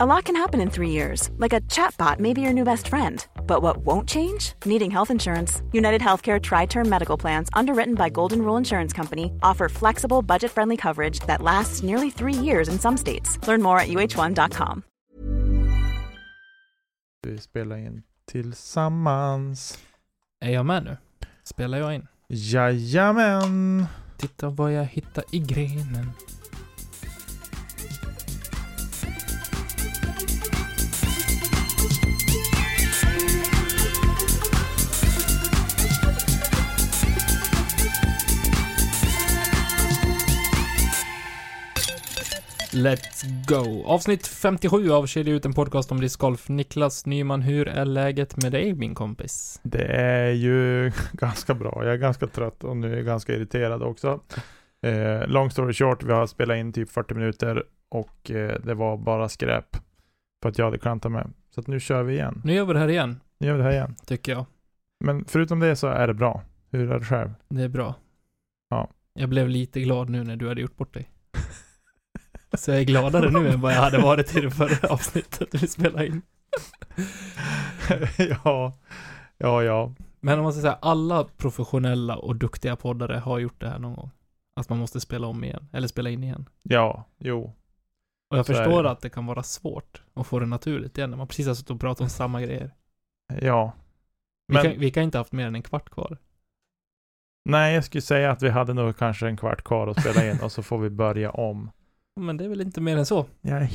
A lot can happen in three years, like a chatbot may be your new best friend. But what won't change? Needing health insurance. United Healthcare Tri Term Medical Plans, underwritten by Golden Rule Insurance Company, offer flexible, budget friendly coverage that lasts nearly three years in some states. Learn more at uh1.com. Vi spelar in tillsammans. Är jag med nu? Spelar jag in? Jajamän! Titta vad jag hittar i grenen. Let's go! Avsnitt 57 av Kedja ut en podcast om discgolf. Niklas Nyman, hur är läget med dig min kompis? Det är ju ganska bra. Jag är ganska trött och nu är jag ganska irriterad också. Eh, long story short, vi har spelat in typ 40 minuter och eh, det var bara skräp. För att jag hade klantat mig. Så att nu kör vi igen. Nu gör vi det här igen, Nu gör vi det här igen. tycker jag. Men förutom det så är det bra. Hur är det själv? Det är bra. Ja. Jag blev lite glad nu när du hade gjort bort dig. Så jag är gladare nu än vad jag hade varit i det förra avsnittet vi spelade in. ja, ja, ja. Men om man ska säga, alla professionella och duktiga poddare har gjort det här någon gång. Att man måste spela om igen, eller spela in igen. Ja, jo. Och jag Så förstår det. att det kan vara svårt att få det naturligt igen när man precis har suttit och pratat om samma grejer. Ja. Vi, Men- kan, vi kan inte haft mer än en kvart kvar. Nej, jag skulle säga att vi hade nog kanske en kvart kvar att spela in och så får vi börja om. Men det är väl inte mer än så. Jag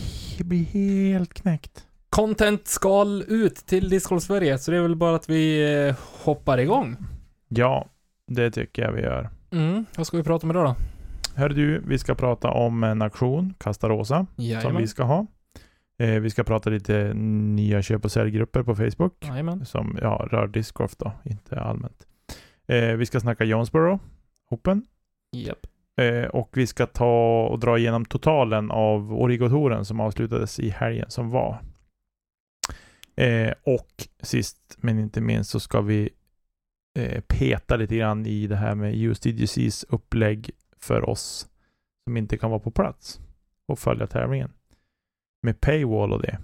blir helt knäckt. Content skal ut till Discord Sverige, så det är väl bara att vi eh, hoppar igång. Ja, det tycker jag vi gör. Mm, vad ska vi prata om idag då? Hör du, vi ska prata om en auktion, Kasta Rosa, som vi ska ha. Eh, vi ska prata lite nya köp och säljgrupper på Facebook, Jajamän. som ja, rör discgolf då, inte allmänt. Eh, vi ska snacka Jonesboro Open. Japp. Eh, och vi ska ta och dra igenom totalen av Origo-touren som avslutades i helgen som var. Eh, och sist men inte minst så ska vi eh, peta lite grann i det här med USDGCs upplägg för oss som inte kan vara på plats och följa tävlingen. Med paywall och det.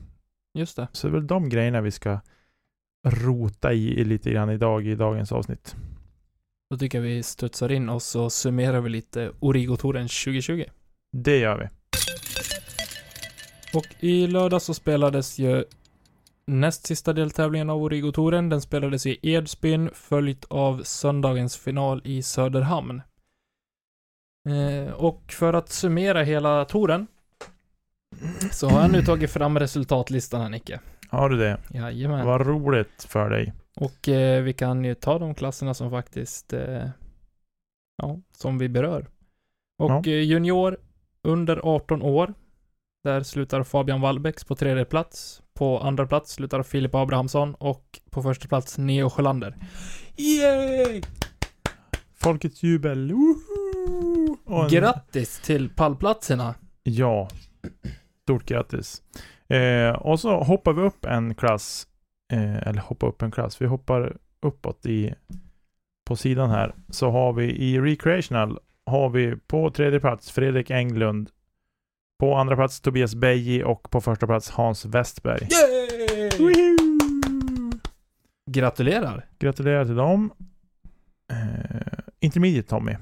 Just det. Så det är väl de grejerna vi ska rota i lite grann idag i dagens avsnitt. Då tycker jag vi studsar in och så summerar vi lite Origo-touren 2020. Det gör vi. Och i lördag så spelades ju näst sista deltävlingen av Origo-touren. Den spelades i Edsbyn, följt av söndagens final i Söderhamn. Eh, och för att summera hela touren så har jag nu tagit fram resultatlistan här Nicke. Har du det? Jajamän. Vad roligt för dig. Och eh, vi kan ju ta de klasserna som faktiskt, eh, ja, som vi berör. Och Ja. eh, junior under 18 år, där slutar Fabian Wallbäcks på tredje plats. På andra plats slutar Filip Abrahamsson och på första plats Neo Sjölander. Yay! Folkets jubel. Woho! En- Grattis till pallplatserna! Ja. Stort grattis. Eh, och så hoppar vi upp en klass. Eh, eller hoppar upp en klass. Vi hoppar uppåt i på sidan här. Så har vi i Recreational har vi på tredje plats Fredrik Englund. På andra plats Tobias Beji och på första plats Hans Westberg. Gratulerar! Gratulerar till dem. Eh, intermediate Tommy.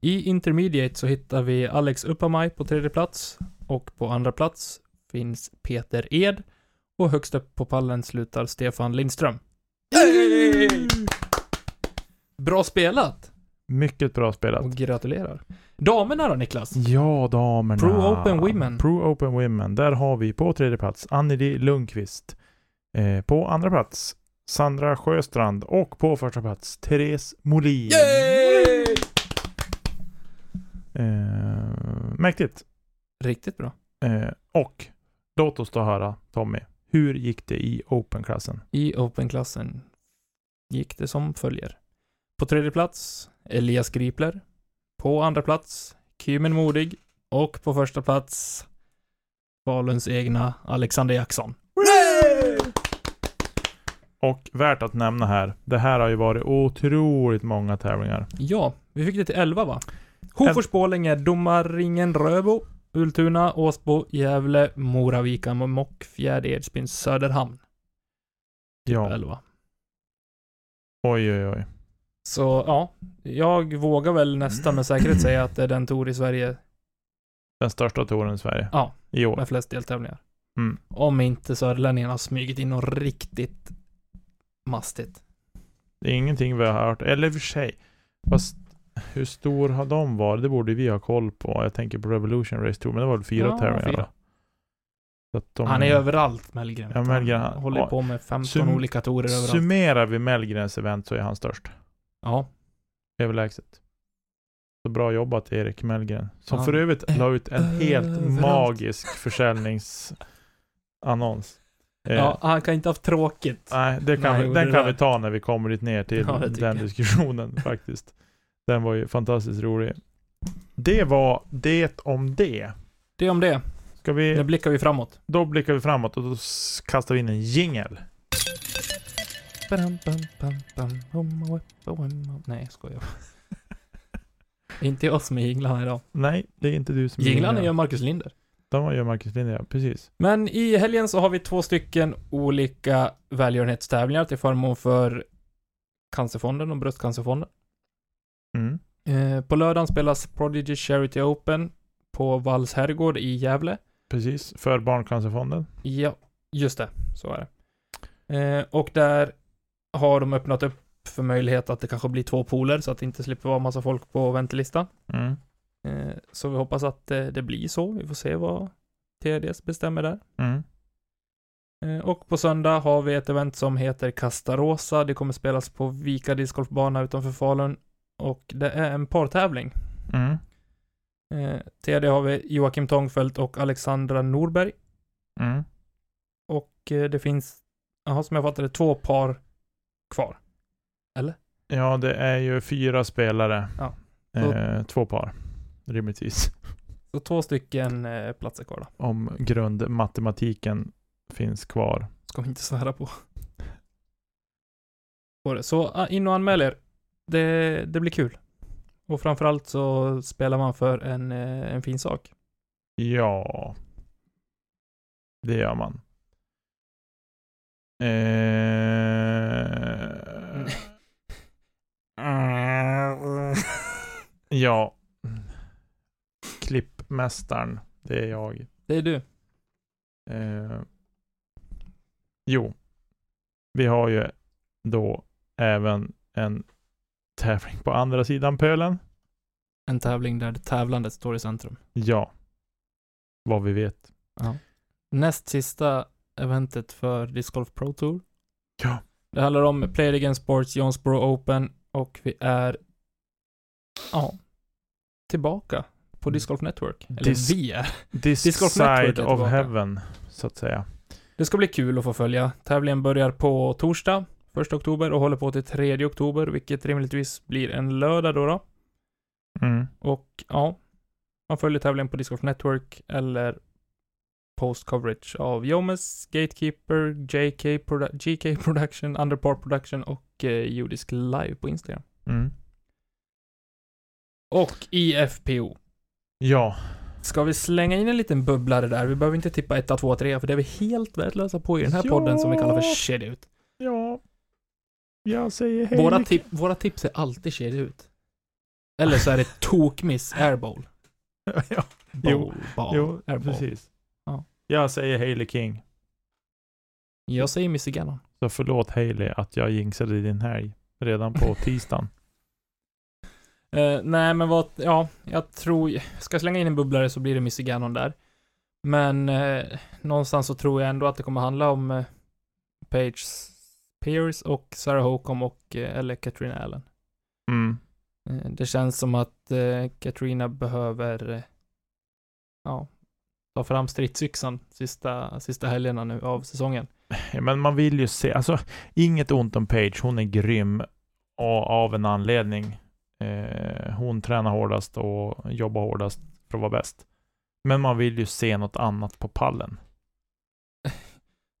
I Intermediate så hittar vi Alex Uppamaj på tredje plats och på andra plats finns Peter Ed och högst upp på pallen slutar Stefan Lindström. Bra spelat! Mycket bra spelat. Och gratulerar. Damerna då Niklas? Ja, damerna. Pro Open Women. Pro Open Women. Där har vi på tredje plats Anneli Lundqvist. Eh, på andra plats Sandra Sjöstrand och på första plats Therese Molin. Eh, mäktigt. Riktigt bra. Eh, och låt oss då höra Tommy. Hur gick det i Open-klassen? I Open-klassen gick det som följer. På tredje plats Elias Gripler. På andra plats Kymen Modig. Och på första plats Faluns egna Alexander Jackson. Och värt att nämna här. Det här har ju varit otroligt många tävlingar. Ja, vi fick det till 11 va? Hofors Borlänge, Domarringen Röbo, Ultuna, Åsbo, Gävle, Moravika, Mockfjärd, Edsbyn, Söderhamn. Ja. 11. Oj, oj, oj. Så ja, jag vågar väl nästan med säkerhet säga att det är den tour i Sverige Den största touren i Sverige. Ja. I år. med flest deltävlingar. Mm. Om inte söderlänningarna har smugit in något riktigt mastigt. Det är ingenting vi har hört. Eller i och för sig. Fast hur stor har de varit? Det borde vi ha koll på. Jag tänker på Revolution Race Tour, men det var väl fyra Ja, tävlingar de, Han är överallt, Mellgren. Ja, Mellgren, Han håller ja. på med 15 Sum- olika tourer överallt. Summerar vi Mellgrens event så är han störst. ja. Överlägset. Så bra jobbat Erik Mellgren. Som Han för övrigt la ut en helt överallt. magisk försäljningsannons. Eh, ja, han kan inte ha haft tråkigt. Nej, det kan Nej, vi, den kan där. vi ta när vi kommer dit ner till Ja, den diskussionen faktiskt. Den var ju fantastiskt rolig. Det var det om det. Det om det. Ska Nu vi, blickar vi framåt. då blickar vi framåt och då kastar vi in en jingel. Nej, skojar. inte jag som är jinglarna idag. Nej, det är inte du som Jinglarna jinglar. gör Marcus Linder. De gör Marcus Lind, ja. Precis. Men i helgen så har vi två stycken olika välgörenhetstävlingar till förmån för Cancerfonden och Bröstcancerfonden. Mm. Eh, på lördagen spelas Prodigy Charity Open på Valls herrgård i Gävle. Precis. För Barncancerfonden. Ja, just det. Så är det. Eh, och där har de öppnat upp för möjlighet att det kanske blir två pooler så att det inte slipper vara massa folk på väntelistan. Mm. Eh, så vi hoppas att eh, det blir så. Vi får se vad TDS bestämmer där. Mm. Eh, Och på söndag har vi ett event som heter Castarosa. Det kommer spelas på Vika discgolfbana utanför Falun. Och det är en partävling. Mm. Eh, TD har vi Joakim Tångfeldt och Alexandra Norberg. Mm. Och eh, det finns, jaha, som jag fattar det, två par kvar. Ja, det är ju fyra spelare. Ja. Så- Eh, två par. Rimligtvis. Så två stycken eh, platser kvar då. Om grundmatematiken finns kvar. Ska vi inte svära på. Så ah, in och anmäl er. Det, det blir kul. Och framförallt så spelar man för en, eh, en fin sak. Ja. Det gör man. Eh, ja. Klippmästaren. Det är jag. Det är du. Eh, jo. Vi har ju då även en tävling på andra sidan pölen. En tävling där tävlandet står i centrum. Ja. Vad vi vet. Näst sista eventet för Disc Golf Pro Tour. Ja. Det handlar om Player Against Sports Jonesboro Open och vi är ja, tillbaka på Disc Golf Network. Eller Disc- vi är. This Disc Golf Network är side of heaven, så att säga. Det ska bli kul att få följa. Tävlingen börjar på torsdag, 1 oktober och håller på till 3 oktober, vilket rimligtvis blir en lördag då. då. Mm. Och ja, man följer tävlingen på Disc Golf Network eller post coverage av Jomes, Gatekeeper, JK Produ- GK Production, Underpar Production och eh, Judisk Live på Instagram. Mm. Och IFPO. Ja. Ska vi slänga in en liten bubblare där? Vi behöver inte tippa 1, 2, 3 för det är vi helt värdelösa på i den här Ja. podden som vi kallar för kedja ut. Ja. Jag säger hej. Våra, tip, våra tips är alltid kedja ut. Eller så är det tokmiss airball. ja. Bowl, Jo, ball, Jo, airball. precis. Ja. Jag säger Hailey King. Jag säger Missy Gannon. Så förlåt Hailey att jag jinxade din helg redan på tisdagen. Eh, nej, men vad, ja, jag tror, ska jag slänga in en bubblare så blir det Missy Gannon där. Men eh, någonstans så tror jag ändå att det kommer handla om eh, Paige Pierce och Sarah Holcomb och, eh, eller Katrina Allen. Mm. Eh, det känns som att eh, Katrina behöver, eh, ja, ta fram stridsyxan sista, sista helgerna nu av säsongen. Men man vill ju se, alltså inget ont om Page, hon är grym och av en anledning. Eh, hon tränar hårdast och jobbar hårdast för att vara bäst. Men man vill ju se något annat på pallen.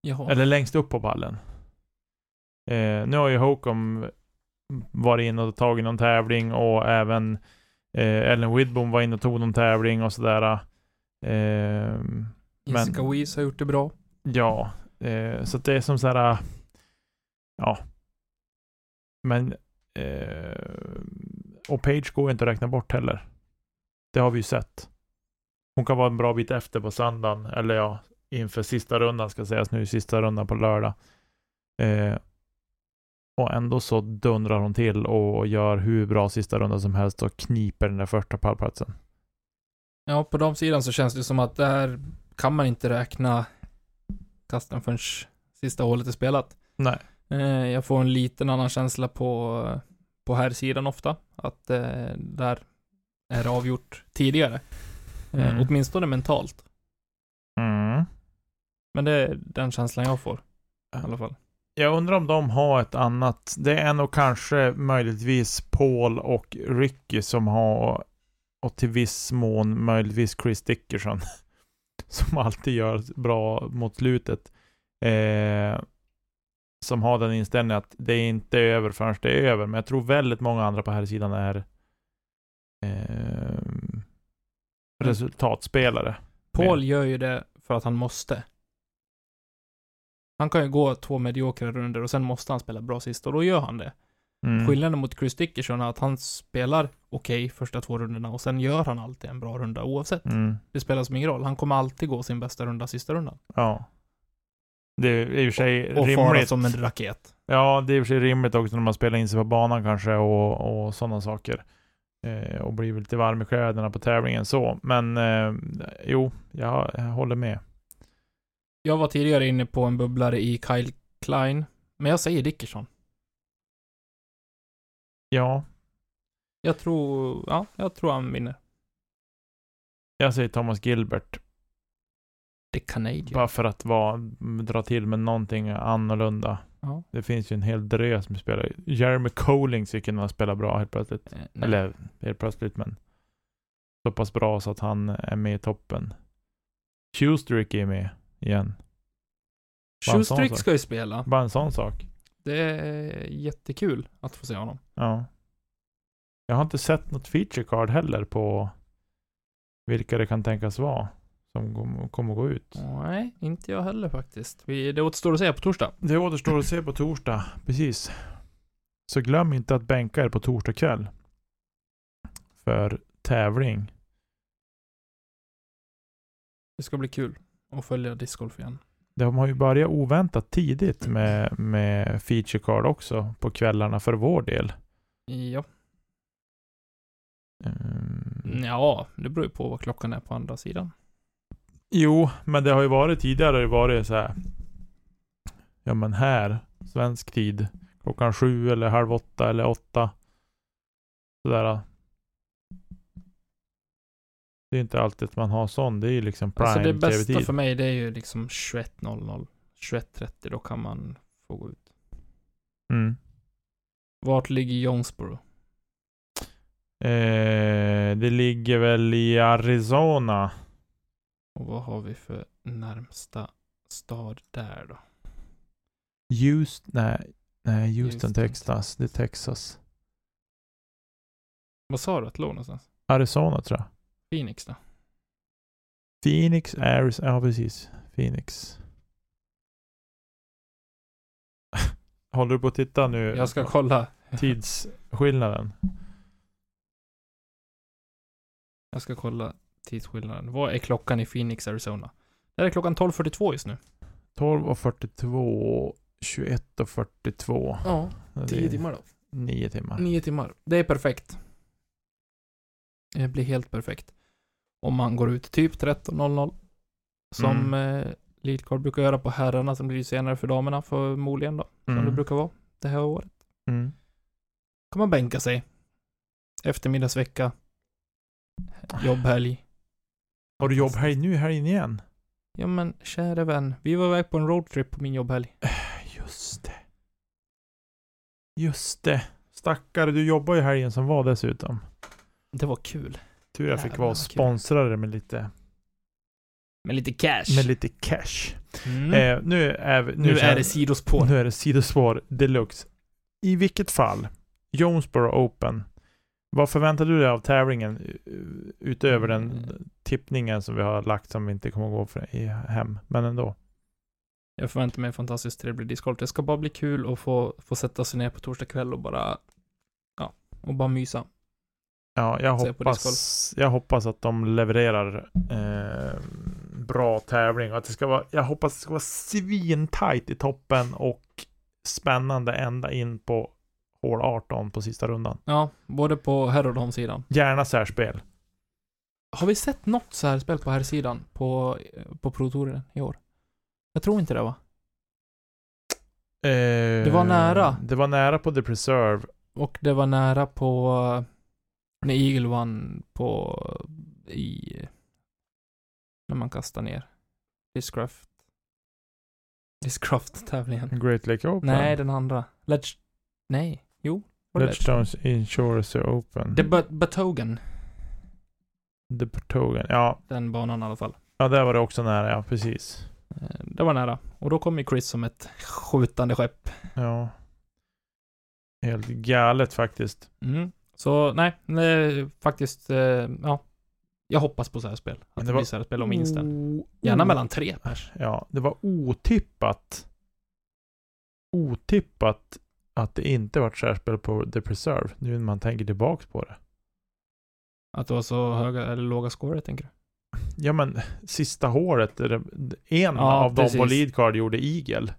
Eller längst upp på pallen. Eh, nu har ju Holcomb varit inne och tagit någon tävling och även eh, Ellen Widbom var inne och tog någon tävling och sådär. Men- Jessica Weiss har gjort det bra. Ja, eh, så att det är som så här, ja. Men, eh, och Page går inte att räkna bort heller. Det har vi ju sett. Hon kan vara en bra bit efter på söndagen, eller ja, inför sista rundan ska sägas nu, sista rundan på lördag. Och ändå så dundrar hon till och gör hur bra sista rundan som helst och kniper den där första pallplatsen. Ja, på de sidan så känns det som att där kan man inte räkna kasten förrän sista hålet är spelat. Nej. Eh, jag får en liten annan känsla på, på här sidan ofta. Att eh, där är det avgjort tidigare. Eh, Mm. Åtminstone mentalt. Mm. Men det är den känslan jag får. I alla fall. Jag undrar om de har ett annat. Det är nog kanske möjligtvis Paul och Ricky som har och till viss mån möjligtvis Chris Dickerson som alltid gör bra mot slutet. Eh, som har den inställningen att det är inte över förrän det är över. Men jag tror väldigt många andra på här sidan är eh, resultatspelare. Paul gör ju det för att han måste. Han kan ju gå två mediokra runder och sen måste han spela bra sist och då gör han det. Mm. Skillnaden mot Chris Dickerson är att han spelar okej första två rundorna och sen gör han alltid en bra runda oavsett. Mm. Det spelar som ingen roll. Han kommer alltid gå sin bästa runda sista rundan. Ja. Det är i och för sig Och fara rimligt. som en raket. Ja, det är i och för sig rimligt också när man spelar in sig på banan kanske och, och sådana saker. Eh, och blir lite varm i kläderna på tävlingen så. Men eh, jo, jag, jag håller med. Jag var tidigare inne på en bubblare i Kyle Klein, men jag säger Dickerson. Ja, Jag tror, ja, jag tror han vinner. jag säger Thomas Gilbert. The Canadian. Bara för att vara, dra till med någonting annorlunda. Ja. Det finns ju en hel drös som spelar. Jeremy Colling skulle kunna spela bra helt plötsligt. Eh. Eller helt plötsligt, men så pass bra så att han är med i toppen. Schustrick är med igen. sak. ska ju spela. Bara en sån sak. Det är jättekul att få se honom. Ja. Jag har inte sett något feature card heller på vilka det kan tänkas vara som kom- kommer gå ut. Nej, inte jag heller faktiskt. Vi, det återstår att se på torsdag. Det återstår att se på torsdag, precis. Så glöm inte att bänka er på torsdag kväll. För tävling. Det ska bli kul att följa discgolf igen. De har ju börjat oväntat tidigt med, med feature card också på kvällarna för vår del. Ja. Mm. Ja, det beror ju på vad klockan är på andra sidan. Jo, men det har ju varit tidigare har det varit så här. Ja men här, svensk tid. Klockan sju eller halv åtta eller åtta. Sådär. Det är inte alltid att man har sån. Det är ju liksom prime Alltså det bästa tv-tid. för mig det är ju liksom 21.00. 21.30 då kan man få gå ut. Mm. Vart ligger Jonesboro? Eh, det ligger väl i Arizona. Och vad har vi för närmsta stad där då? Houston, nej, nej Houston, Houston, Texas. Det är Texas. Vad sa du att det låg någonstans? Arizona tror jag. Phoenix då? Phoenix, Arizona, ja precis. Phoenix. Håller du på att titta nu? Jag ska kolla. Tidsskillnaden. Jag ska kolla tidsskillnaden. Vad är klockan i Phoenix, Arizona? Där är klockan 12.42 just nu. 12.42, 21.42. Ja, Det är 10 då. 9 timmar. 9 timmar. Det är perfekt. Det blir helt perfekt. Om man går ut typ 13.00. Som Mm. eh, Leadcard brukar göra på herrarna, som blir senare för damerna förmodligen då. Som Mm. det brukar vara det här året. Mm. kan man bänka sig. Eftermiddagsvecka. Jobbhelg. Har du jobbhelg nu i helgen igen? Ja men, kära vän. Vi var iväg på en roadtrip på min jobbhelg. Just det. Just det. Stackare, du jobbar ju helgen som var dessutom. Det var kul. Tur jag fick vara vad kul. sponsrare med lite, Med lite cash. med lite cash. mm. Eh, nu är vi, nu känner- är det sidospår. Nu är det sidospår deluxe. I vilket fall, Jonesboro Open Vad förväntar du dig av tävlingen u- utöver den Mm. tippningen som vi har lagt som vi inte kommer att gå för i hem, men ändå. Jag förväntar mig en fantastiskt trevlig discgolf. Det ska bara bli kul att få, få sätta sig ner på torsdag kväll och bara, ja, och bara mysa. Ja, jag på hoppas, jag hoppas att de levererar eh, bra tävling och att det ska vara, jag hoppas det ska vara svintajt i toppen och spännande ända in på hål 18 på sista rundan. Ja, både på herr och damsidan. Gärna särspel. Har vi sett något så här spel på här sidan på, på Pro-touren i år? Jag tror inte det va? det var nära. Eh, Det var nära på The Preserve. Och det var nära på när Eagle vann på i när man kastar ner Discraft Discraft-tävlingen. Great Lake Open. Nej, den andra. Ledge... Nej, jo. var det Ledge? Ledgestones Insurance Open. The Bat- Batogen. The Patogen. Ja, Den banan i alla fall. ja, där var det också nära, ja precis. Eh, Det var nära. Och då kom ju Chris som ett skjutande skepp. Ja. Helt galet faktiskt. Mm. Så nej, nej, faktiskt, eh, ja. Jag hoppas på så här spel. Att det det, blir så här spel om minst en. O- Gärna mellan tre pers. Ja, det var otippat. Otippat att det inte var ett särspel på The Preserve. Nu när man tänker tillbaks på det. Att det var så höga, eller låga scorer, tänker du? Ja men, sista håret. En Ja, av dem på precis. leadcard gjorde Eagle.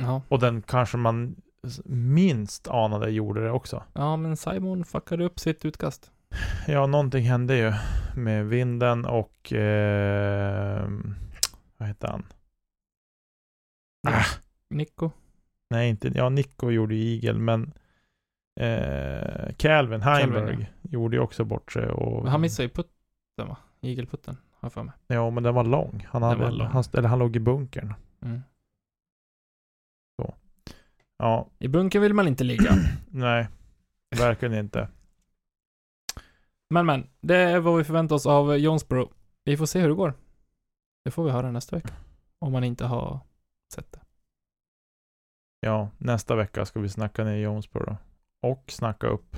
Ja. Och den kanske man minst anade gjorde det också. Ja, men Simon fuckade upp sitt utkast. Ja, någonting hände ju med vinden och... Eh, vad heter han? Ah, Nico. nej, inte... Ja, Nico gjorde ju Eagle, men... Eh, Calvin Heimberg Calvin, gjorde ju också bort sig. Och, Men han missade ju putten va? Igelputten, har jag för mig. Ja, men den var lång. Han, hade, var lång. Han, eller han låg i bunkern. Mm. Ja, I bunkern vill man inte ligga. nej. Verkligen inte. Men men, det är vad vi förväntar oss av Jonesboro. Vi får se hur det går. Det får vi höra nästa vecka. Om man inte har sett det. Ja, nästa vecka ska vi snacka ner Jonesboro. Och snacka upp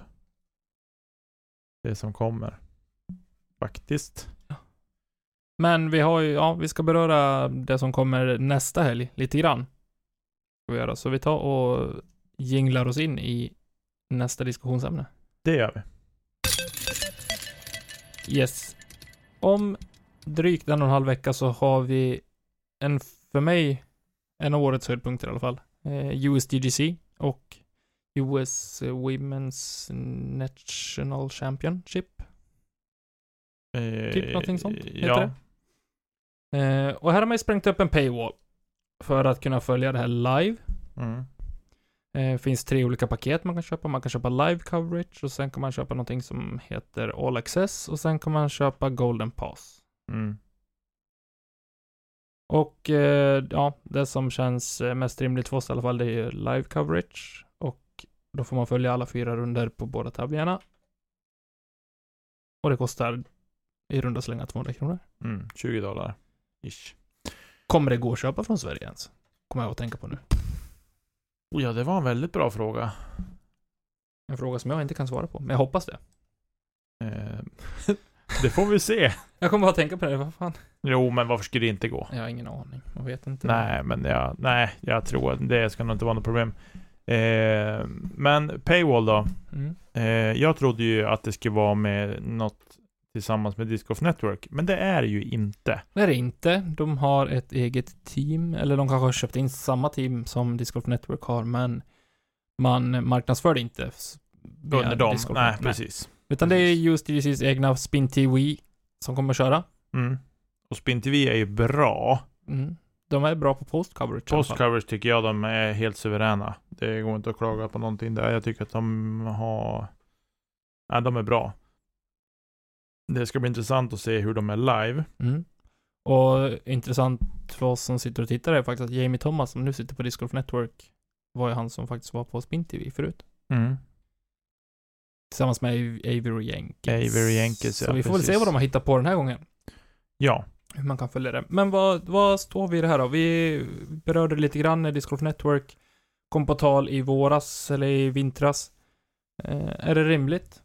det som kommer. Faktiskt. Men vi har ju, ja, vi ska beröra det som kommer nästa helg lite grann. Ska vi göra. Så vi tar och jinglar oss in i nästa diskussionsämne. Det gör vi. Yes. Om drygt en och en halv vecka så har vi en, för mig, en av årets höjdpunkter i alla fall. Eh, USDGC och US Women's National Championship. Eh, Typ någonting sånt, heter Ja. Eh, och här har man ju sprängt upp en paywall för att kunna följa det här live. Mm. Eh, finns tre olika paket man kan köpa. Man kan köpa live coverage och sen kan man köpa någonting som heter All Access och sen kan man köpa Golden Pass. Mm. Och eh, ja, det som känns eh, mest rimligt för oss i alla fall, det är ju live coverage. Och då får man följa alla fyra runder på båda tävlingarna. Och det kostar i runda slängar 200 kronor. Mm. 20 dollar. Ish. Kommer det gå att köpa från Sverige ens? Kommer jag att tänka på nu. Oh, ja, det var en väldigt bra fråga. En fråga som jag inte kan svara på, men jag hoppas det. Eh, det får vi se. Jag kommer bara tänka på det, vad fan? Jo, men varför skulle det inte gå? Jag har ingen aning, jag vet inte. Nej, men jag, nej, jag tror att det ska nog inte vara något problem. Eh, men Paywall då? Mm. Eh, jag trodde ju att det skulle vara med något tillsammans med Disc Golf Network, men det är det ju inte. Det är det inte. De har ett eget team, eller de kanske har köpt in samma team som Disc Golf Network har, men man marknadsför det inte. Under dem. Disc Golf Nej, Network. precis. Utan det är Precis. just DGCs egna Spin TV som kommer att köra. Mm. Och Spin TV är ju bra. Mm. De är bra på post coverage Post coverage tycker jag de är helt suveräna. Det går inte att klaga på någonting där. Jag tycker att de har... Nej, de är bra. Det ska bli intressant att se hur de är live. Mm. Och intressant för oss som sitter och tittar är faktiskt att Jamie Thomas, som nu sitter på Disc Golf Network, var ju han som faktiskt var på Spin TV förut. Mm. Tillsammans med Av- Avery Jenkins. Avery Jenkins, Så ja, vi får väl se precis. vad de har hittat på den här gången. Ja. hur man kan följa det. Men vad, vad står vi i det här då? Vi berörde det lite grann när Disc Golf Network kom på tal i våras eller i vintras. Eh, är det rimligt?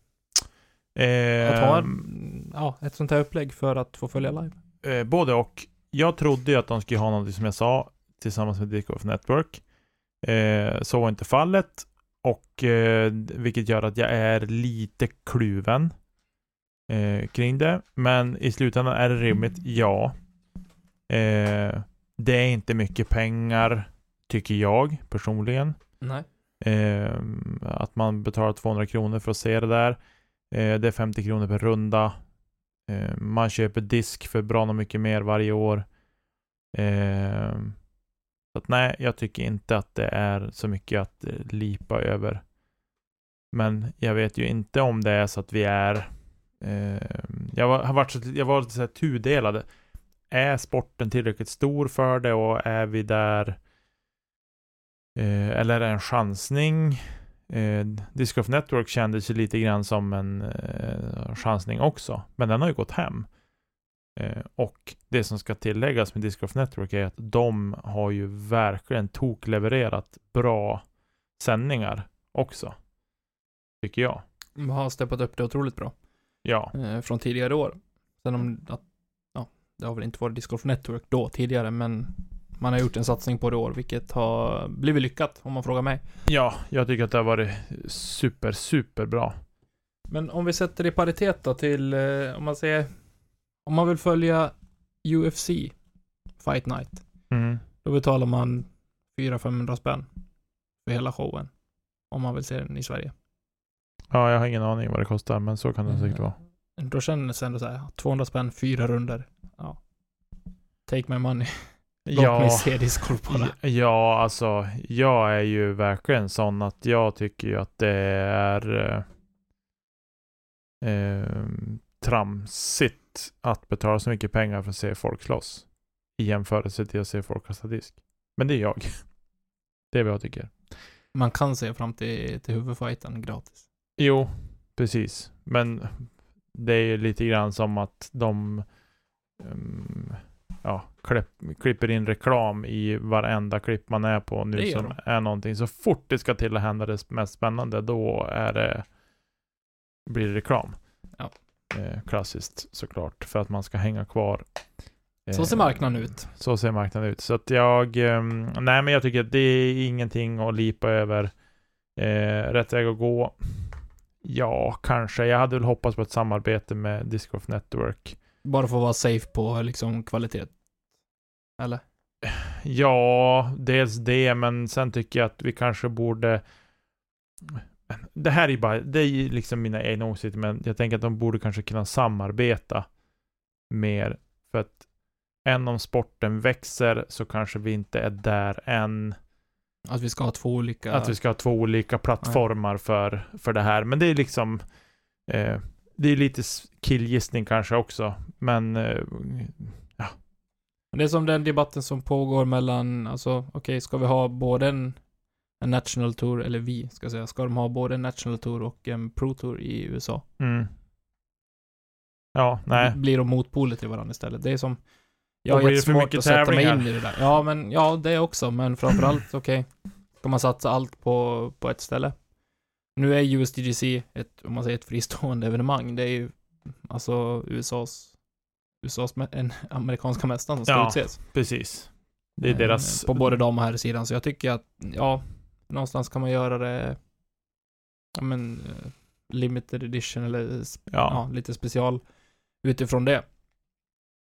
Eh, Att ha en, ja, ett sånt här upplägg för att få följa live. eh, både och. Jag trodde ju att de skulle ha något som jag sa tillsammans med Golf Network. Eh, så var inte fallet. Och eh, vilket gör att jag är lite kluven eh, kring det. Men i slutändan är det rimligt, ja. Eh, det är inte mycket pengar, tycker jag personligen. Nej. Eh, att man betalar 200 kronor för att se det där. Eh, det är 50 kronor per runda. Eh, man köper disk för bra och mycket mer varje år. Eh, så att nej, jag tycker inte att det är så mycket att eh, lipa över. Men jag vet ju inte om det är så att vi är eh, jag var, har varit så, jag var så här tudelad. Är sporten tillräckligt stor för det och är vi där eh, eller är det en chansning? Eh, Disc Golf Network kändes ju lite grann som en eh, chansning också, men den har ju gått hem. Eh, och det som ska tilläggas med Disc Golf Network är att de har ju verkligen toklevererat bra sändningar också. Tycker jag. De har steppat upp det otroligt bra. Ja, Eh, från tidigare år. Sen om, att, ja, det har väl inte varit Disc Golf Network då tidigare, men man har gjort en satsning på det år, vilket har blivit lyckat, om man frågar mig. ja, jag tycker att det har varit super, super bra. Men om vi sätter det i paritet då till, eh, om man säger, om man vill följa UFC Fight Night, Mm. då betalar man 400-500 spänn för hela showen. Om man vill se den i Sverige. Ja, jag har ingen aning vad det kostar, men så kan det säkert vara. Då känner det ändå så här, 200 spänn, fyra runder. Ja. Take my money. Låt mig se på det. Ja, ja, alltså jag är ju verkligen sån att jag tycker ju att det är eh, eh, tramsigt att betala så mycket pengar för att se folk slåss i jämförelse till att se folk kasta disk. Men det är jag. Det är vad jag tycker. Man kan se fram till, till huvudfighten gratis. Jo, precis. Men det är ju lite grann som att de um, ja, klipp, klipper in reklam i varenda klipp man är på nu som är någonting. Så fort det ska till att hända det mest spännande, då är det, blir det reklam. Ja. Eh, klassiskt såklart, för att man ska hänga kvar. Så ser Eh, marknaden ut. Så ser marknaden ut. Så att jag, ehm, nej men jag tycker att det är ingenting att lipa över. Eh, rätt väg att gå. Ja, kanske. Jag hade väl hoppats på ett samarbete med Disc Golf Network. Bara för att vara safe på liksom kvalitet. Eller? Ja, dels det, men sen tycker jag att vi kanske borde det här är bara, det är liksom mina egna åsikter, men jag tänker att de borde kanske kunna samarbeta mer. För att än om sporten växer så kanske vi inte är där än. Att vi ska ha två olika... Att vi ska ha två olika plattformar för, för det här. Men det är liksom, eh, det är lite killgissning kanske också. Men eh, Men Det är som den debatten som pågår mellan, alltså okej, ska vi ha både en, en National Tour, eller vi ska säga, ska de ha både en National Tour och en Pro Tour i USA? mm. Ja, nej. Blir de motpoler till varandra istället? Det är som, jag har jättesvårt att sätta mig in i det där. Ja, men ja, det också, men framförallt, okej, ska man satsa allt på, på ett ställe? Nu är USDGC ett, om man säger ett fristående evenemang, det är ju alltså USAs, USAs, en amerikanska mästaren som ska Ja. utses. Precis. Det är Eh, deras... På både dam och herrsidan, så jag tycker att, ja, någonstans kan man göra det, ja men, eh, limited edition eller, ja. Ja. lite special utifrån det.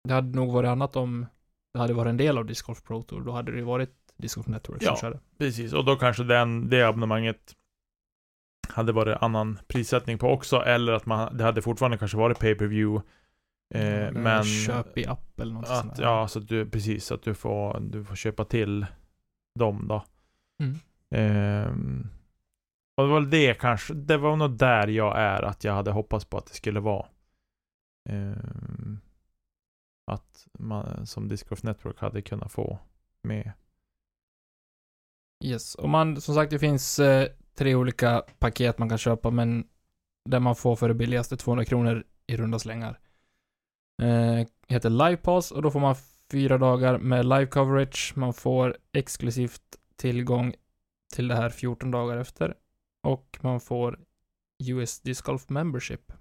Det hade nog varit annat om det hade varit en del av Disc Golf Pro Tour, då hade det ju varit Disc Golf Network som Ja. körde. Precis, och då kanske den, det abonnemanget hade varit annan prissättning på också, eller att man, det hade fortfarande kanske varit pay-per-view. Eh, Eller men Köp i app eller något sånt där. ja, så att du, precis, att du får, du får köpa till dem då. Mm. Ehm, och det var det kanske, det var nog där jag är, att jag hade hoppats på att det skulle vara. Ehm, att man som Disc Golf Network hade kunnat få med. Yes, och man, som sagt, det finns eh, tre olika paket man kan köpa, men där man får för det billigaste 200 kronor i runda slängar. Eh, heter Live Pass och då får man fyra dagar med live coverage. Man får exklusivt tillgång till det här 14 dagar efter. Och man får US Disc Golf Membership.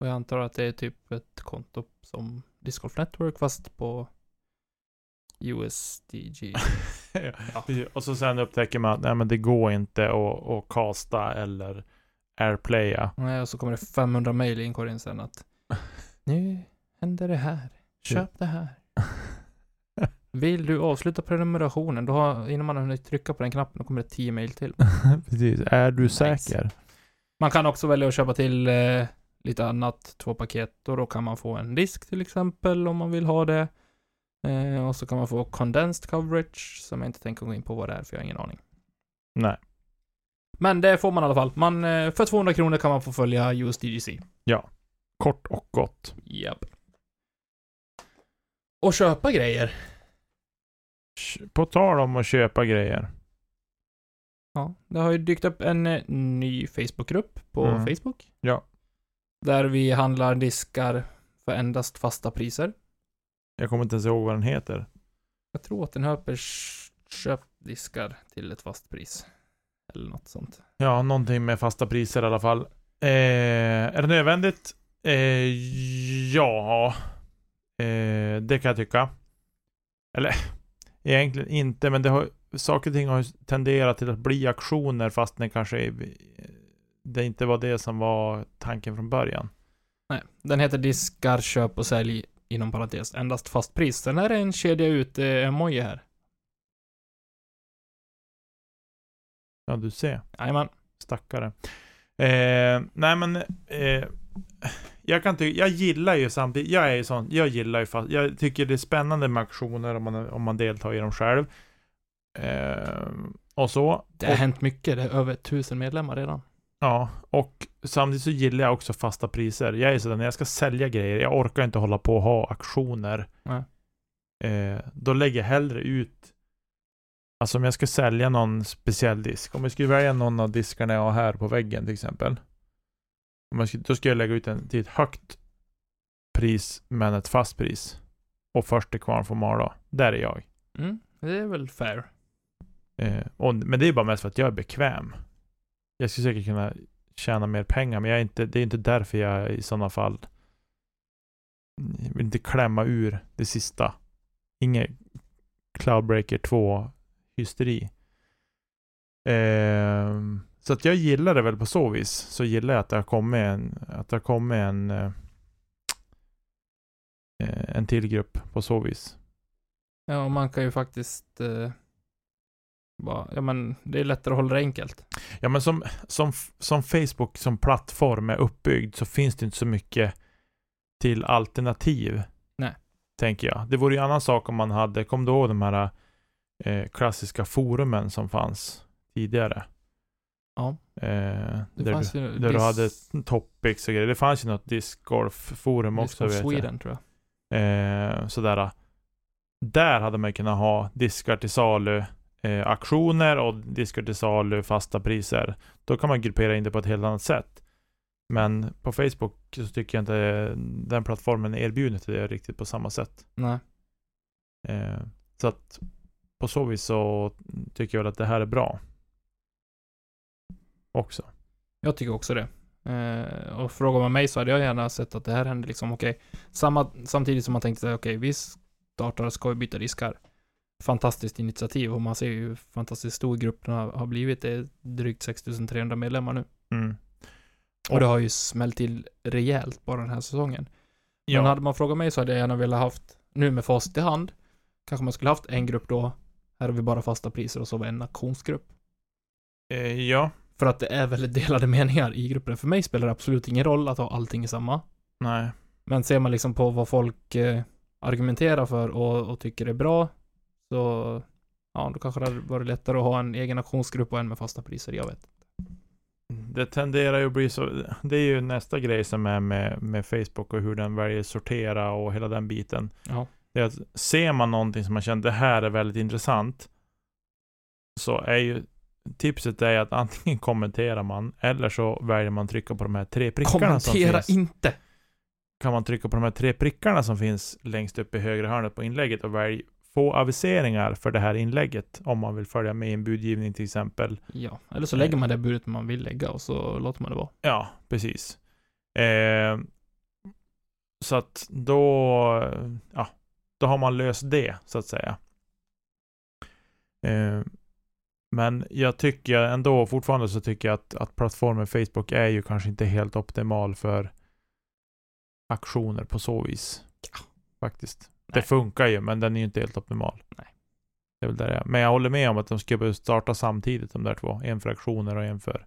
Och jag antar att det är typ ett konto som Disc Golf Network fast på USDG. ja. Och så sen upptäcker man att nej, men det går inte att, att casta eller airplaya. Nej, och så kommer det 500 mejl i inkorgen sen att nu händer det här. Köp det här. Vill du avsluta prenumerationen, då har, innan man har hunnit trycka på den knappen, då kommer det 10 mejl till. Precis. Är du Nice. säker? Man kan också välja att köpa till eh, lite annat, två paket, och då kan man få en disk till exempel om man vill ha det. Eh, och så kan man få condensed coverage, som jag inte tänker gå in på vad det är, för jag har ingen aning. Nej. Men det får man i alla fall. Man, eh, för 200 kronor kan man få följa USDGC. Kort och gott. Japp. Och köpa grejer. På tal om att köpa grejer. Ja, det har ju dykt upp en eh, ny Facebookgrupp på Mm. Facebook. Ja. Där vi handlar diskar för endast fasta priser. Jag kommer inte ens ihåg vad den heter. Jag tror att den heter sh- Köp diskar till ett fast pris. Eller något sånt. Ja, någonting med fasta priser i alla fall. Eh, är det nödvändigt? Eh, ja, eh, det kan jag tycka. Eller egentligen inte, men det har, saker och ting har tenderat till att bli aktioner fast det kanske är, det inte var det som var tanken från början. Nej, den heter diskar, köp och sälj inom parentes endast fast pris. Sen är det en kedja ut eh, emoji här. Ja, du ser. Jajamän. Stackare. Eh, nej men, eh, jag kan tycka, jag gillar ju samtidigt, jag är ju sån, jag gillar ju fast, jag tycker det är spännande med aktioner om man, om man deltar i dem själv. Eh, och så. Det har och, hänt mycket. Det är över tusen medlemmar redan. Ja, och samtidigt så gillar jag också fasta priser. Jag är sådär, när jag ska sälja grejer, jag orkar inte hålla på och ha aktioner. Nej. Eh, då lägger jag hellre ut Alltså om jag ska sälja någon speciell disk. Om jag skulle välja någon av diskarna jag har här på väggen till exempel. Om jag skulle, då ska jag lägga ut den till ett högt pris men ett fast pris. Och först till kvarn får mala. Där är jag. Mm, det är väl fair. Eh, och, men det är bara mest för att jag är bekväm. Jag skulle säkert kunna tjäna mer pengar men jag är inte, det är inte därför jag i sådana fall jag vill inte klämma ur det sista. Inget Cloudbreaker 2 hysteri. Ehm, så att jag gillar det väl på så vis. Så gillar jag att det har kommit en, att det har kommit en, eh, en till grupp på så vis. Ja, och man kan ju faktiskt eh, bara, ja men det är lättare att hålla det enkelt. Ja men som, som, som Facebook som plattform är uppbyggd så finns det inte så mycket till alternativ. Nej. Tänker jag. Det vore ju en annan sak om man hade, kom du ihåg de här eh, klassiska forumen som fanns tidigare? Ja. Eh, Det där fanns du, ju där du hade topics och grejer. Det fanns ju något discgolf-forum Disc också of vet jag. Sweden tror jag. Eh, sådär. Där hade man kunnat ha diskar till salu, eh, aktioner och diskar till salu, fasta priser. Då kan man gruppera in det på ett helt annat sätt. Men på Facebook så tycker jag inte den plattformen erbjuder till det riktigt på samma sätt. Nej. Eh, så att på så vis så tycker jag väl att det här är bra. Också. Jag tycker också det. Eh, och frågar man mig så hade jag gärna sett att det här hände liksom, okej, samma, samtidigt som man tänkte okej, vi startar, ska vi byta diskar. Fantastiskt initiativ och man ser ju hur fantastiskt stor gruppen har, blivit. Det är drygt 6300 medlemmar nu. Mm. Och det har ju smällt till rejält bara den här säsongen. Men Ja, hade man frågat mig så hade jag gärna velat haft, nu med facit i hand, kanske man skulle haft en grupp då, här har vi bara fasta priser och så var en auktionsgrupp. eh, ja. För att det är väldigt delade meningar i gruppen. För mig spelar det absolut ingen roll att ha allting i samma. Nej. Men ser man liksom på vad folk eh, argumenterar för och, och tycker är bra, så ja, då kanske det hade varit lättare att ha en egen auktionsgrupp och en med fasta priser, jag vet. Det tenderar ju att bli så. Det är ju nästa grej som är med, med Facebook och hur den väljer sortera och hela den biten. Ja. Det är att ser man någonting som man känner det här är väldigt intressant. Så är ju tipset är att antingen kommenterar man eller så väljer man trycka på de här tre prickarna som Kommentera finns. inte! Kan man trycka på de här tre prickarna som finns längst upp i högra hörnet på inlägget och välj få aviseringar för det här inlägget om man vill följa med i en budgivning till exempel. Ja, eller så lägger man det budet man vill lägga och så låter man det vara. Ja, precis. Eh, så att då, ja, då har man löst det så att säga. Eh, men jag tycker ändå fortfarande så tycker jag att, att plattformen Facebook är ju kanske inte helt optimal för aktioner på så vis. Faktiskt. Det funkar ju, men den är ju inte helt optimal. Nej. Det är väl där är. Men jag håller med om att de ska börja starta samtidigt, de där två. En för aktioner och en för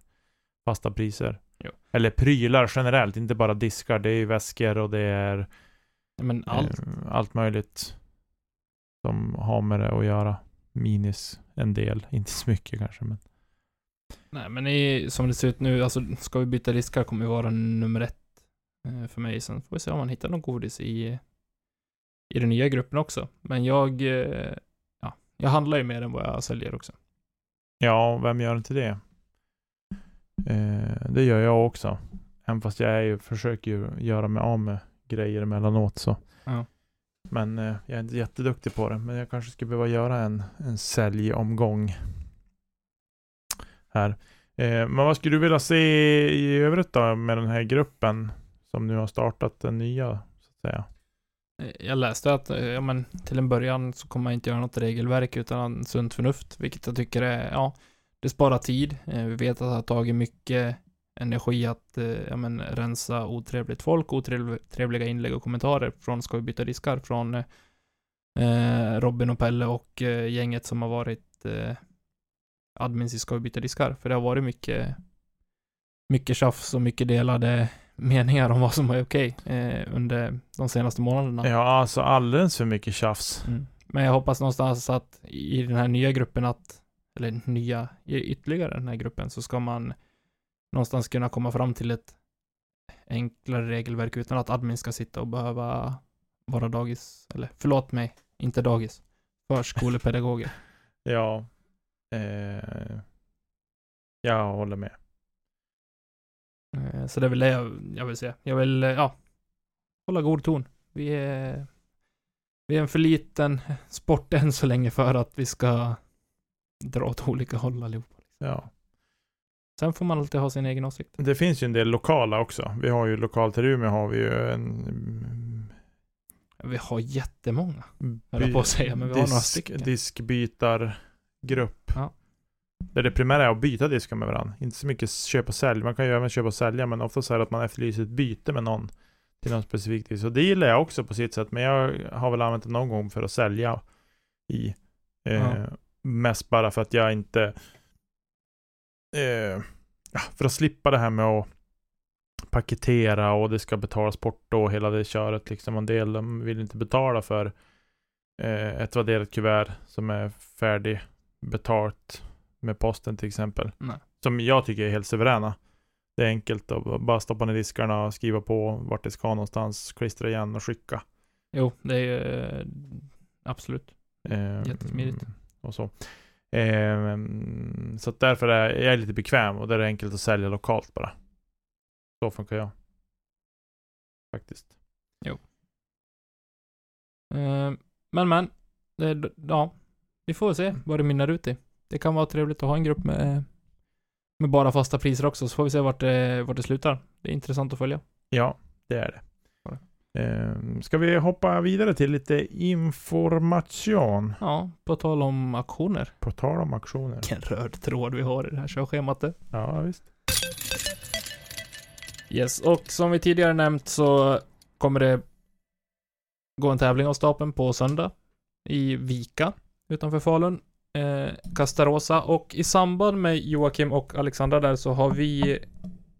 fasta priser. Jo. Eller prylar generellt, inte bara diskar. Det är ju väskor och det är Men allt. eh, allt möjligt som har med det att göra. Minis en del, inte så mycket kanske, men Nej, men i, som det ser ut nu, alltså ska vi byta diskar kommer ju vara nummer ett eh, för mig. Sen får vi se om man hittar någon godis i, i den nya gruppen också. Men jag, eh, ja, jag handlar ju mer än vad jag säljer också. ja, vem gör inte det? Eh, det gör jag också. Även fast jag är ju, försöker ju göra mig av med grejer emellanåt så. Ja. Men eh, jag är inte jätteduktig på det. Men jag kanske skulle behöva göra en, en säljomgång. Här. Eh, men vad skulle du vilja se i övrigt då med den här gruppen? Som nu har startat den nya, så att säga. Eh, jag läste att, eh, ja men till en början så kommer man inte göra något regelverk utan sunt förnuft, vilket jag tycker är, ja, det sparar tid. Eh, vi vet att det har tagit mycket energi att, ja men rensa otrevligt folk, otrevliga inlägg och kommentarer från Ska vi byta diskar från eh, Robin och Pelle och eh, gänget som har varit eh, admins i Ska vi byta diskar. För det har varit mycket, mycket tjafs och mycket delade meningar om vad som är okej eh, under de senaste månaderna. Ja, alltså alldeles för mycket tjafs. Mm. Men jag hoppas någonstans att i den här nya gruppen att, eller nya, ytterligare den här gruppen så ska man någonstans kunna komma fram till ett enklare regelverk utan att admin ska sitta och behöva vara dagis, eller förlåt mig, inte dagis, förskolepedagoger. Ja. Eh, jag håller med. Eh, Så det är väl det jag, jag vill se. Jag vill, eh, ja, hålla god ton. Vi är, vi är en för liten sport än så länge för att vi ska dra åt olika håll allihopa. Ja. Sen får man alltid ha sin egen åsikt. Det finns ju en del lokala också. Vi har ju lokalt i Umeå har vi ju en Vi har jättemånga. höll jag på att säga, men vi har några stycken. diskbytargrupp. Ja. Där det primära är att byta diskar med varandra. Inte så mycket köpa och sälj. Man kan ju även köpa och sälja, men ofta så är det att man efterlyser ett byte med någon till någon specifik disk. Så det gillar jag också på sitt sätt, men jag har väl använt det någon gång för att sälja i. Eh, Ja. Mest bara för att jag inte eh, för att slippa det här med att paketera och det ska betalas porto och hela det köret liksom. En del de vill inte betala för eh, ett vadderat kuvert som är färdig betalt med posten till exempel. Nej. Som jag tycker är helt suveräna. Det är enkelt att bara stoppa ner diskarna och skriva på vart det ska någonstans, klistra igen och skicka. Jo, det är ju eh, absolut. Eh, Jättesmidigt. Och så. Eh, så att därför är jag lite bekväm och det är enkelt att sälja lokalt bara. Så funkar jag. Faktiskt. Eh, Men men, det, ja, vi får se vad det mynnar ut i. Det kan vara trevligt att ha en grupp med, med bara fasta priser också, så får vi se vart det, vart det slutar. Det är intressant att följa. Ja, det är det. Ja. Eh, ska vi hoppa vidare till lite information? Ja, på tal om aktioner. På tal om aktioner. Vilken röd tråd vi har i det här körschemat. Ja, visst. Yes, och som vi tidigare nämnt så kommer det gå en tävling av stapeln på söndag i Vika utanför Falun. Eh, Castarosa och i samband med Joakim och Alexandra där så har vi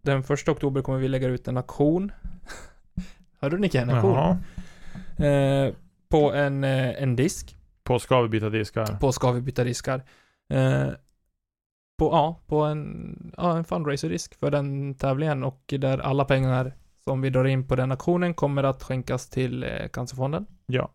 den första oktober kommer vi lägga ut en aktion. Hörde ni En aktion. Jaha. Eh, på en, eh, en disk. På ska vi byta diskar? På Ska vi byta diskar. Eh, på, ja, på en, ja, en fundraiser-disk för den tävlingen och där alla pengar som vi drar in på den aktionen kommer att skänkas till eh, Cancerfonden. Ja.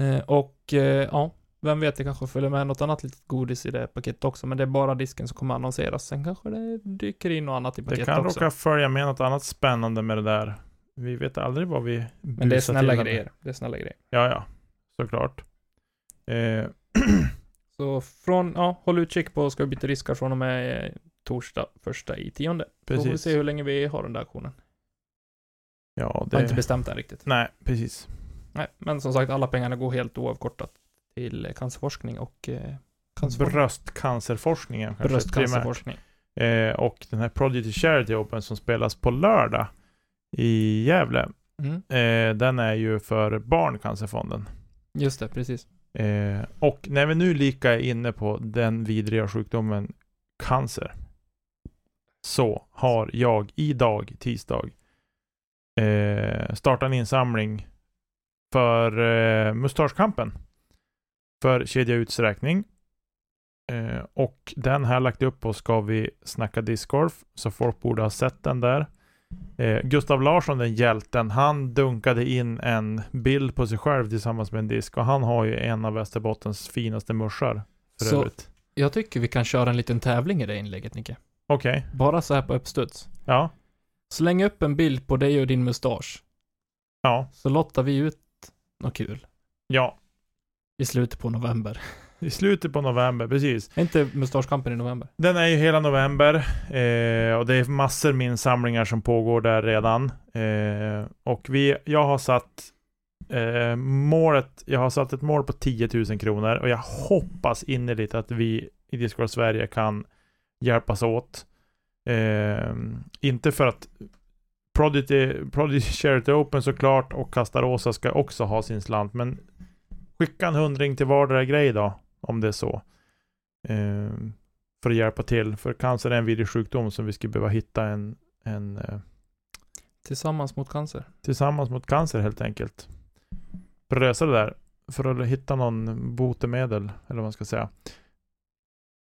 Eh, och eh, ja, vem vet, det kanske följer med något annat litet godis i det paketet också, men det är bara disken som kommer annonseras. Sen kanske det dyker in något annat i Det paketet kan också. råka följa med något annat spännande med det där. Vi vet aldrig vad vi Men det är snälla till grejer. Det är snälla grejer. Ja, ja. Såklart. Eh, Så från, ja, håll utkik på Ska vi byta diskar från och med eh, torsdag första i tionde. Då får vi precis. se hur länge vi har den där aktionen. Ja, Jag har inte det... bestämt det här riktigt. Nej, precis. Nej, men som sagt, alla pengarna går helt oavkortat till cancerforskning och eh, cancerforskning. Bröstcancerforskningen bröstcancerforskning. Eh, och den här Prodigy Charity Open som spelas på lördag i Gävle. Mm. Eh, den är ju för Barncancerfonden. Just det, precis. Eh, och när vi nu lika är inne på den vidriga sjukdomen cancer. Så har jag idag, tisdag, eh, startat en insamling för eh, Mustaschkampen. För Kedja Utsträckning. Eh, och den här lagt upp på Ska vi snacka discgolf. Så folk borde ha sett den där. Eh, Gustav Larsson, den hjälten, han dunkade in en bild på sig själv tillsammans med en disk. Och han har ju en av Västerbottens finaste muschar. För Så- övrigt. Jag tycker vi kan köra en liten tävling i det inlägget, Nicke. Okej. Bara så här på uppstuds. Ja. Släng upp en bild på dig och din mustasch. Ja. Så lottar vi ut något kul Ja. I slutet på november. I slutet på november, precis. Är inte mustaschkampen i november? Den är ju hela november eh, och det är massor med insamlingar som pågår där redan. Eh, och vi, jag har satt eh, målet, jag har satt ett mål på 10 000 kronor och jag hoppas innerligt att vi i Discord Sverige kan hjälpas åt. Eh, inte för att Prodigy, Prodigy Charity Open såklart och Castarosa ska också ha sin slant, men skicka en hundring till vardera grej då, om det är så. Eh, för att hjälpa till. För cancer är en vidrig sjukdom som vi skulle behöva hitta en, en eh, Tillsammans mot cancer. tillsammans mot cancer helt enkelt. Lösa det där. För att hitta någon botemedel, eller vad man ska säga.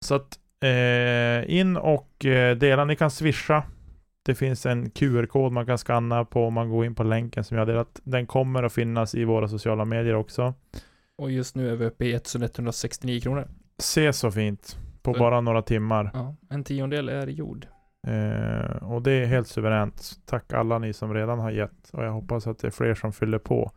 Så att eh, in och eh, dela. Ni kan swisha. Det finns en QR-kod man kan scanna på om man går in på länken som jag har delat. Den kommer att finnas i våra sociala medier också. Och just nu är vi uppe i 1169 kronor. Se så fint. På Så- bara några timmar. Ja, en tiondel är gjord. Eh, och det är helt suveränt. Tack alla ni som redan har gett. Och jag hoppas att det är fler som fyller på.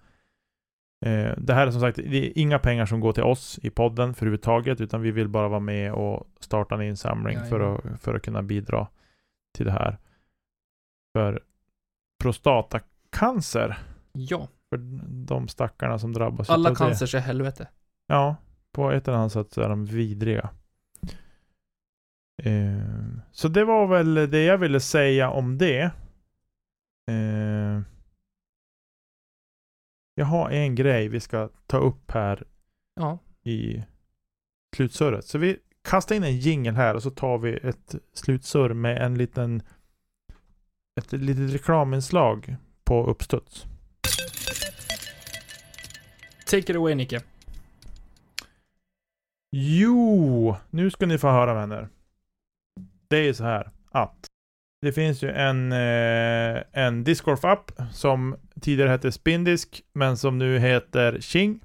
Eh, det här är som sagt, det är inga pengar som går till oss i podden för överhuvudtaget, utan vi vill bara vara med och starta en insamling för att, för att kunna bidra till det här. För prostatacancer, Ja, för de stackarna som drabbas alla cancers är helvete. Ja, på ett eller annat sätt så är de vidriga. Eh, så det var väl det jag ville säga om det. Eh, jag har en grej vi ska ta upp här Ja, i slutsurret. Så vi kastar in en jingel här och så tar vi ett slutsurr med en liten ett litet reklaminslag på uppstuds. Take it away Nicke. Jo, nu ska ni få höra vänner. Det är så här att det finns ju en, eh, en Discgolf-app som tidigare hette Spindisk, men som nu heter Ching.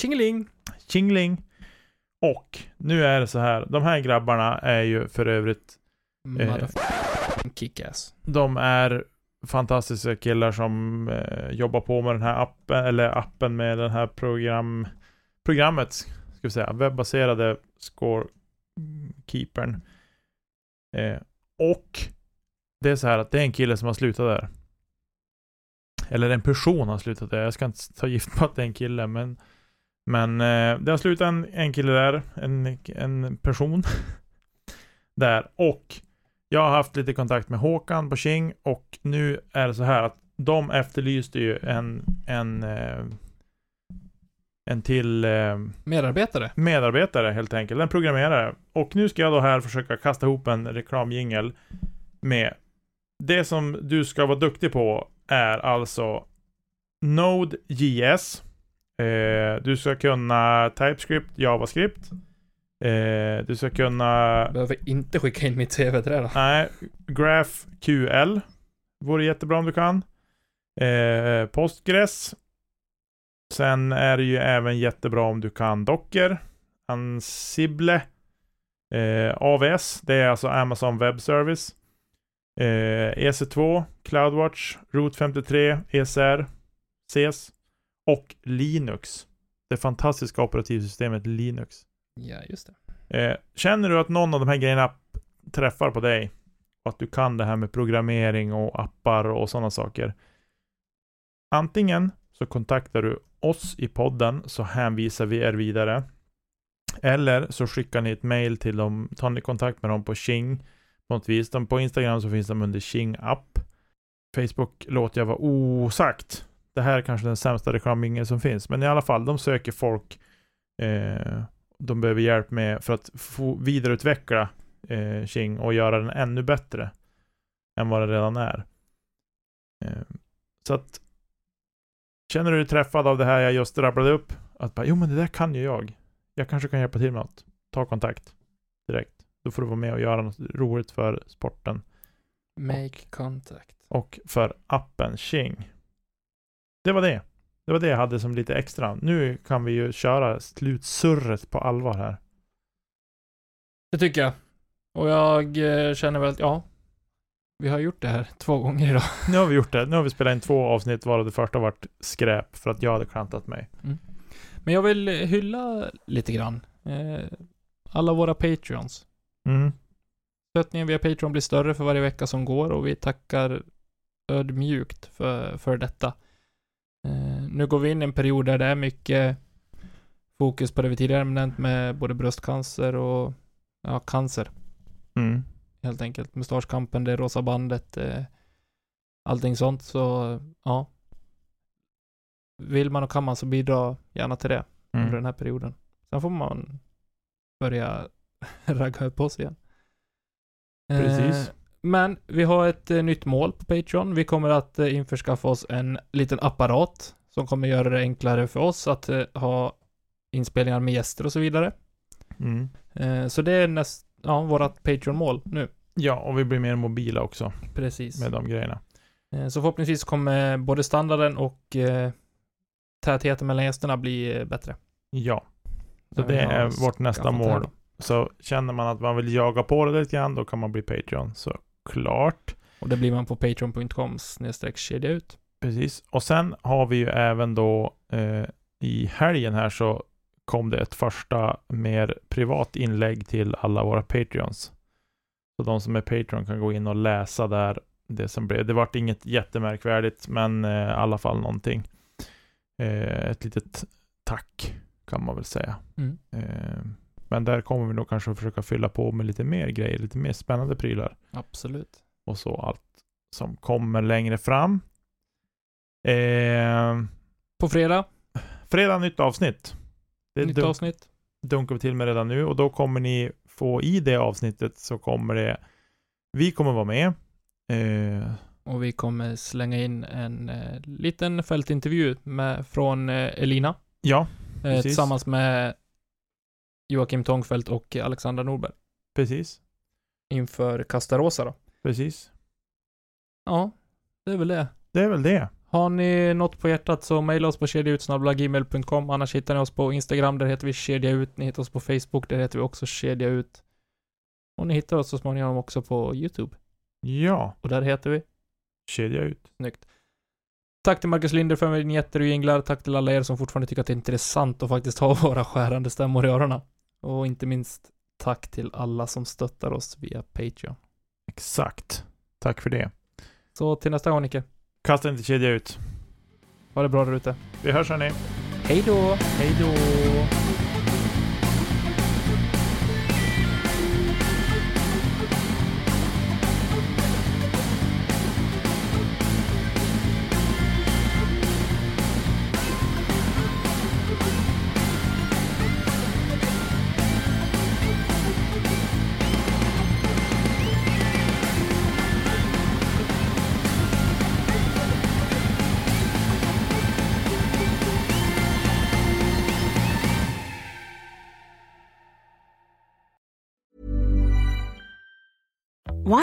Tjingeling! Chingling. Och nu är det så här, de här grabbarna är ju för övrigt, Motherfucking kickass. de är fantastiska killar som eh, jobbar på med den här appen, eller appen med den här program, programmet, ska vi säga, webbaserade scorekeepern. Eh, och det är så här att det är en kille som har slutat där. Eller en person har slutat där. Jag ska inte ta gift på att det är en kille, men men eh, det har slutat en, en kille där, en, en person där. Och jag har haft lite kontakt med Håkan på King och nu är det så här att de efterlyste ju en, en, eh, en till eh, Medarbetare. medarbetare helt enkelt, en programmerare. Och nu ska jag då här försöka kasta ihop en reklamjingel med det som du ska vara duktig på är alltså Node.js. Eh, du ska kunna TypeScript, JavaScript. Eh, du ska kunna Behöver inte skicka in mitt CV till det då. Nej, GraphQL vore jättebra om du kan. Eh, Postgres. Sen är det ju även jättebra om du kan Docker. Ansible. Eh, AVS, det är alltså Amazon Web Service. Eh, EC2, CloudWatch, Root 53, ECR, CES och Linux. Det fantastiska operativsystemet Linux. Ja, just det. Eh, känner du att någon av de här grejerna träffar på dig och att du kan det här med programmering och appar och sådana saker. Antingen så kontaktar du oss i podden så hänvisar vi er vidare. Eller så skickar ni ett mail till dem, tar ni kontakt med dem på Xing på något vis. De, på Instagram så finns de under Xing app. Facebook låter jag vara osagt. Det här är kanske den sämsta reklamingen som finns, men i alla fall, de söker folk eh, de behöver hjälp med för att få vidareutveckla eh, Xing och göra den ännu bättre än vad den redan är. Eh, så att känner du dig träffad av det här jag just rabblade upp, att bara, jo men det där kan ju jag. Jag kanske kan hjälpa till med något. Ta kontakt direkt. Då får du vara med och göra något roligt för sporten Make contact. och för appen Xing. Det var det. Det var det jag hade som lite extra. Nu kan vi ju köra slutsurret på allvar här. Det tycker jag. Och jag eh, känner väl att, ja, vi har gjort det här två gånger idag. Nu har vi gjort det. Nu har vi spelat in två avsnitt varav det första varit skräp för att jag hade klantat mig. Men jag vill hylla lite grann. Eh, alla våra Patreons. Mm. Stöttningen via Patreon blir större för varje vecka som går och vi tackar ödmjukt för, för detta. Eh, nu går vi in i en period där det är mycket fokus på det vi tidigare nämnt med både bröstcancer och ja, cancer Mm. helt enkelt. Mustaschkampen, det rosa bandet, eh, allting sånt. Så ja. Vill man och kan man så bidra gärna till det under Mm. den här perioden. Sen får man börja ragga upp oss igen. Precis. Men vi har ett eh, nytt mål på Patreon. Vi kommer att eh, införskaffa oss en liten apparat som kommer göra det enklare för oss att eh, ha inspelningar med gäster och så vidare. Mm. Så det är näst, ja, vårat Patreon-mål nu. Ja, och vi blir mer mobila också Precis. med de grejerna. Så förhoppningsvis kommer både standarden och tätheten mellan gästerna bli bättre. Ja, så det är vårt nästa mål. Så känner man att man vill jaga på det lite grann, då kan man bli Patreon. Så klart. Och det blir man på patreon.com kedja ut. Precis. Och sen har vi ju även då eh, i helgen här så kom det ett första mer privat inlägg till alla våra Patreons. Så de som är Patreon kan gå in och läsa där det som blev. Det vart inget jättemärkvärdigt, men eh, i alla fall någonting. Eh, ett litet tack kan man väl säga. Mm. Eh, men där kommer vi nog kanske försöka fylla på med lite mer grejer, lite mer spännande prylar Absolut. och så allt som kommer längre fram. Eh, På fredag, fredag nytt avsnitt. Det nytt dunk, avsnitt. dunkar vi till med redan nu och då kommer ni få i det avsnittet så kommer det vi kommer vara med. Eh, Och vi kommer slänga in en eh, liten fältintervju med, från eh, Elina. ja, Eh, Precis. tillsammans med Joakim Tångfeldt och Alexandra Norberg. precis. Inför Castarosa då. Precis. Ja, det är väl det. Det är väl det. Har ni något på hjärtat så mejla oss på kedjautsnabblagmail.com Annars hittar ni oss på Instagram, där heter vi kedja ut. Ni hittar oss på Facebook, där heter vi också kedja ut. Och ni hittar oss så småningom också på YouTube. Ja, Och där heter vi kedja ut. Snyggt. Tack till Marcus Linder för vinjetter och jinglar. Tack till alla er som fortfarande tycker att det är intressant att faktiskt ha våra skärande stämmor i öronen. Och inte minst tack till alla som stöttar oss via Patreon. Exakt. Tack för det. Så till nästa gång Nicke. Kasta inte kedja ut. Ha det bra där ute. Vi hörs hörni. Hej då! Hej då!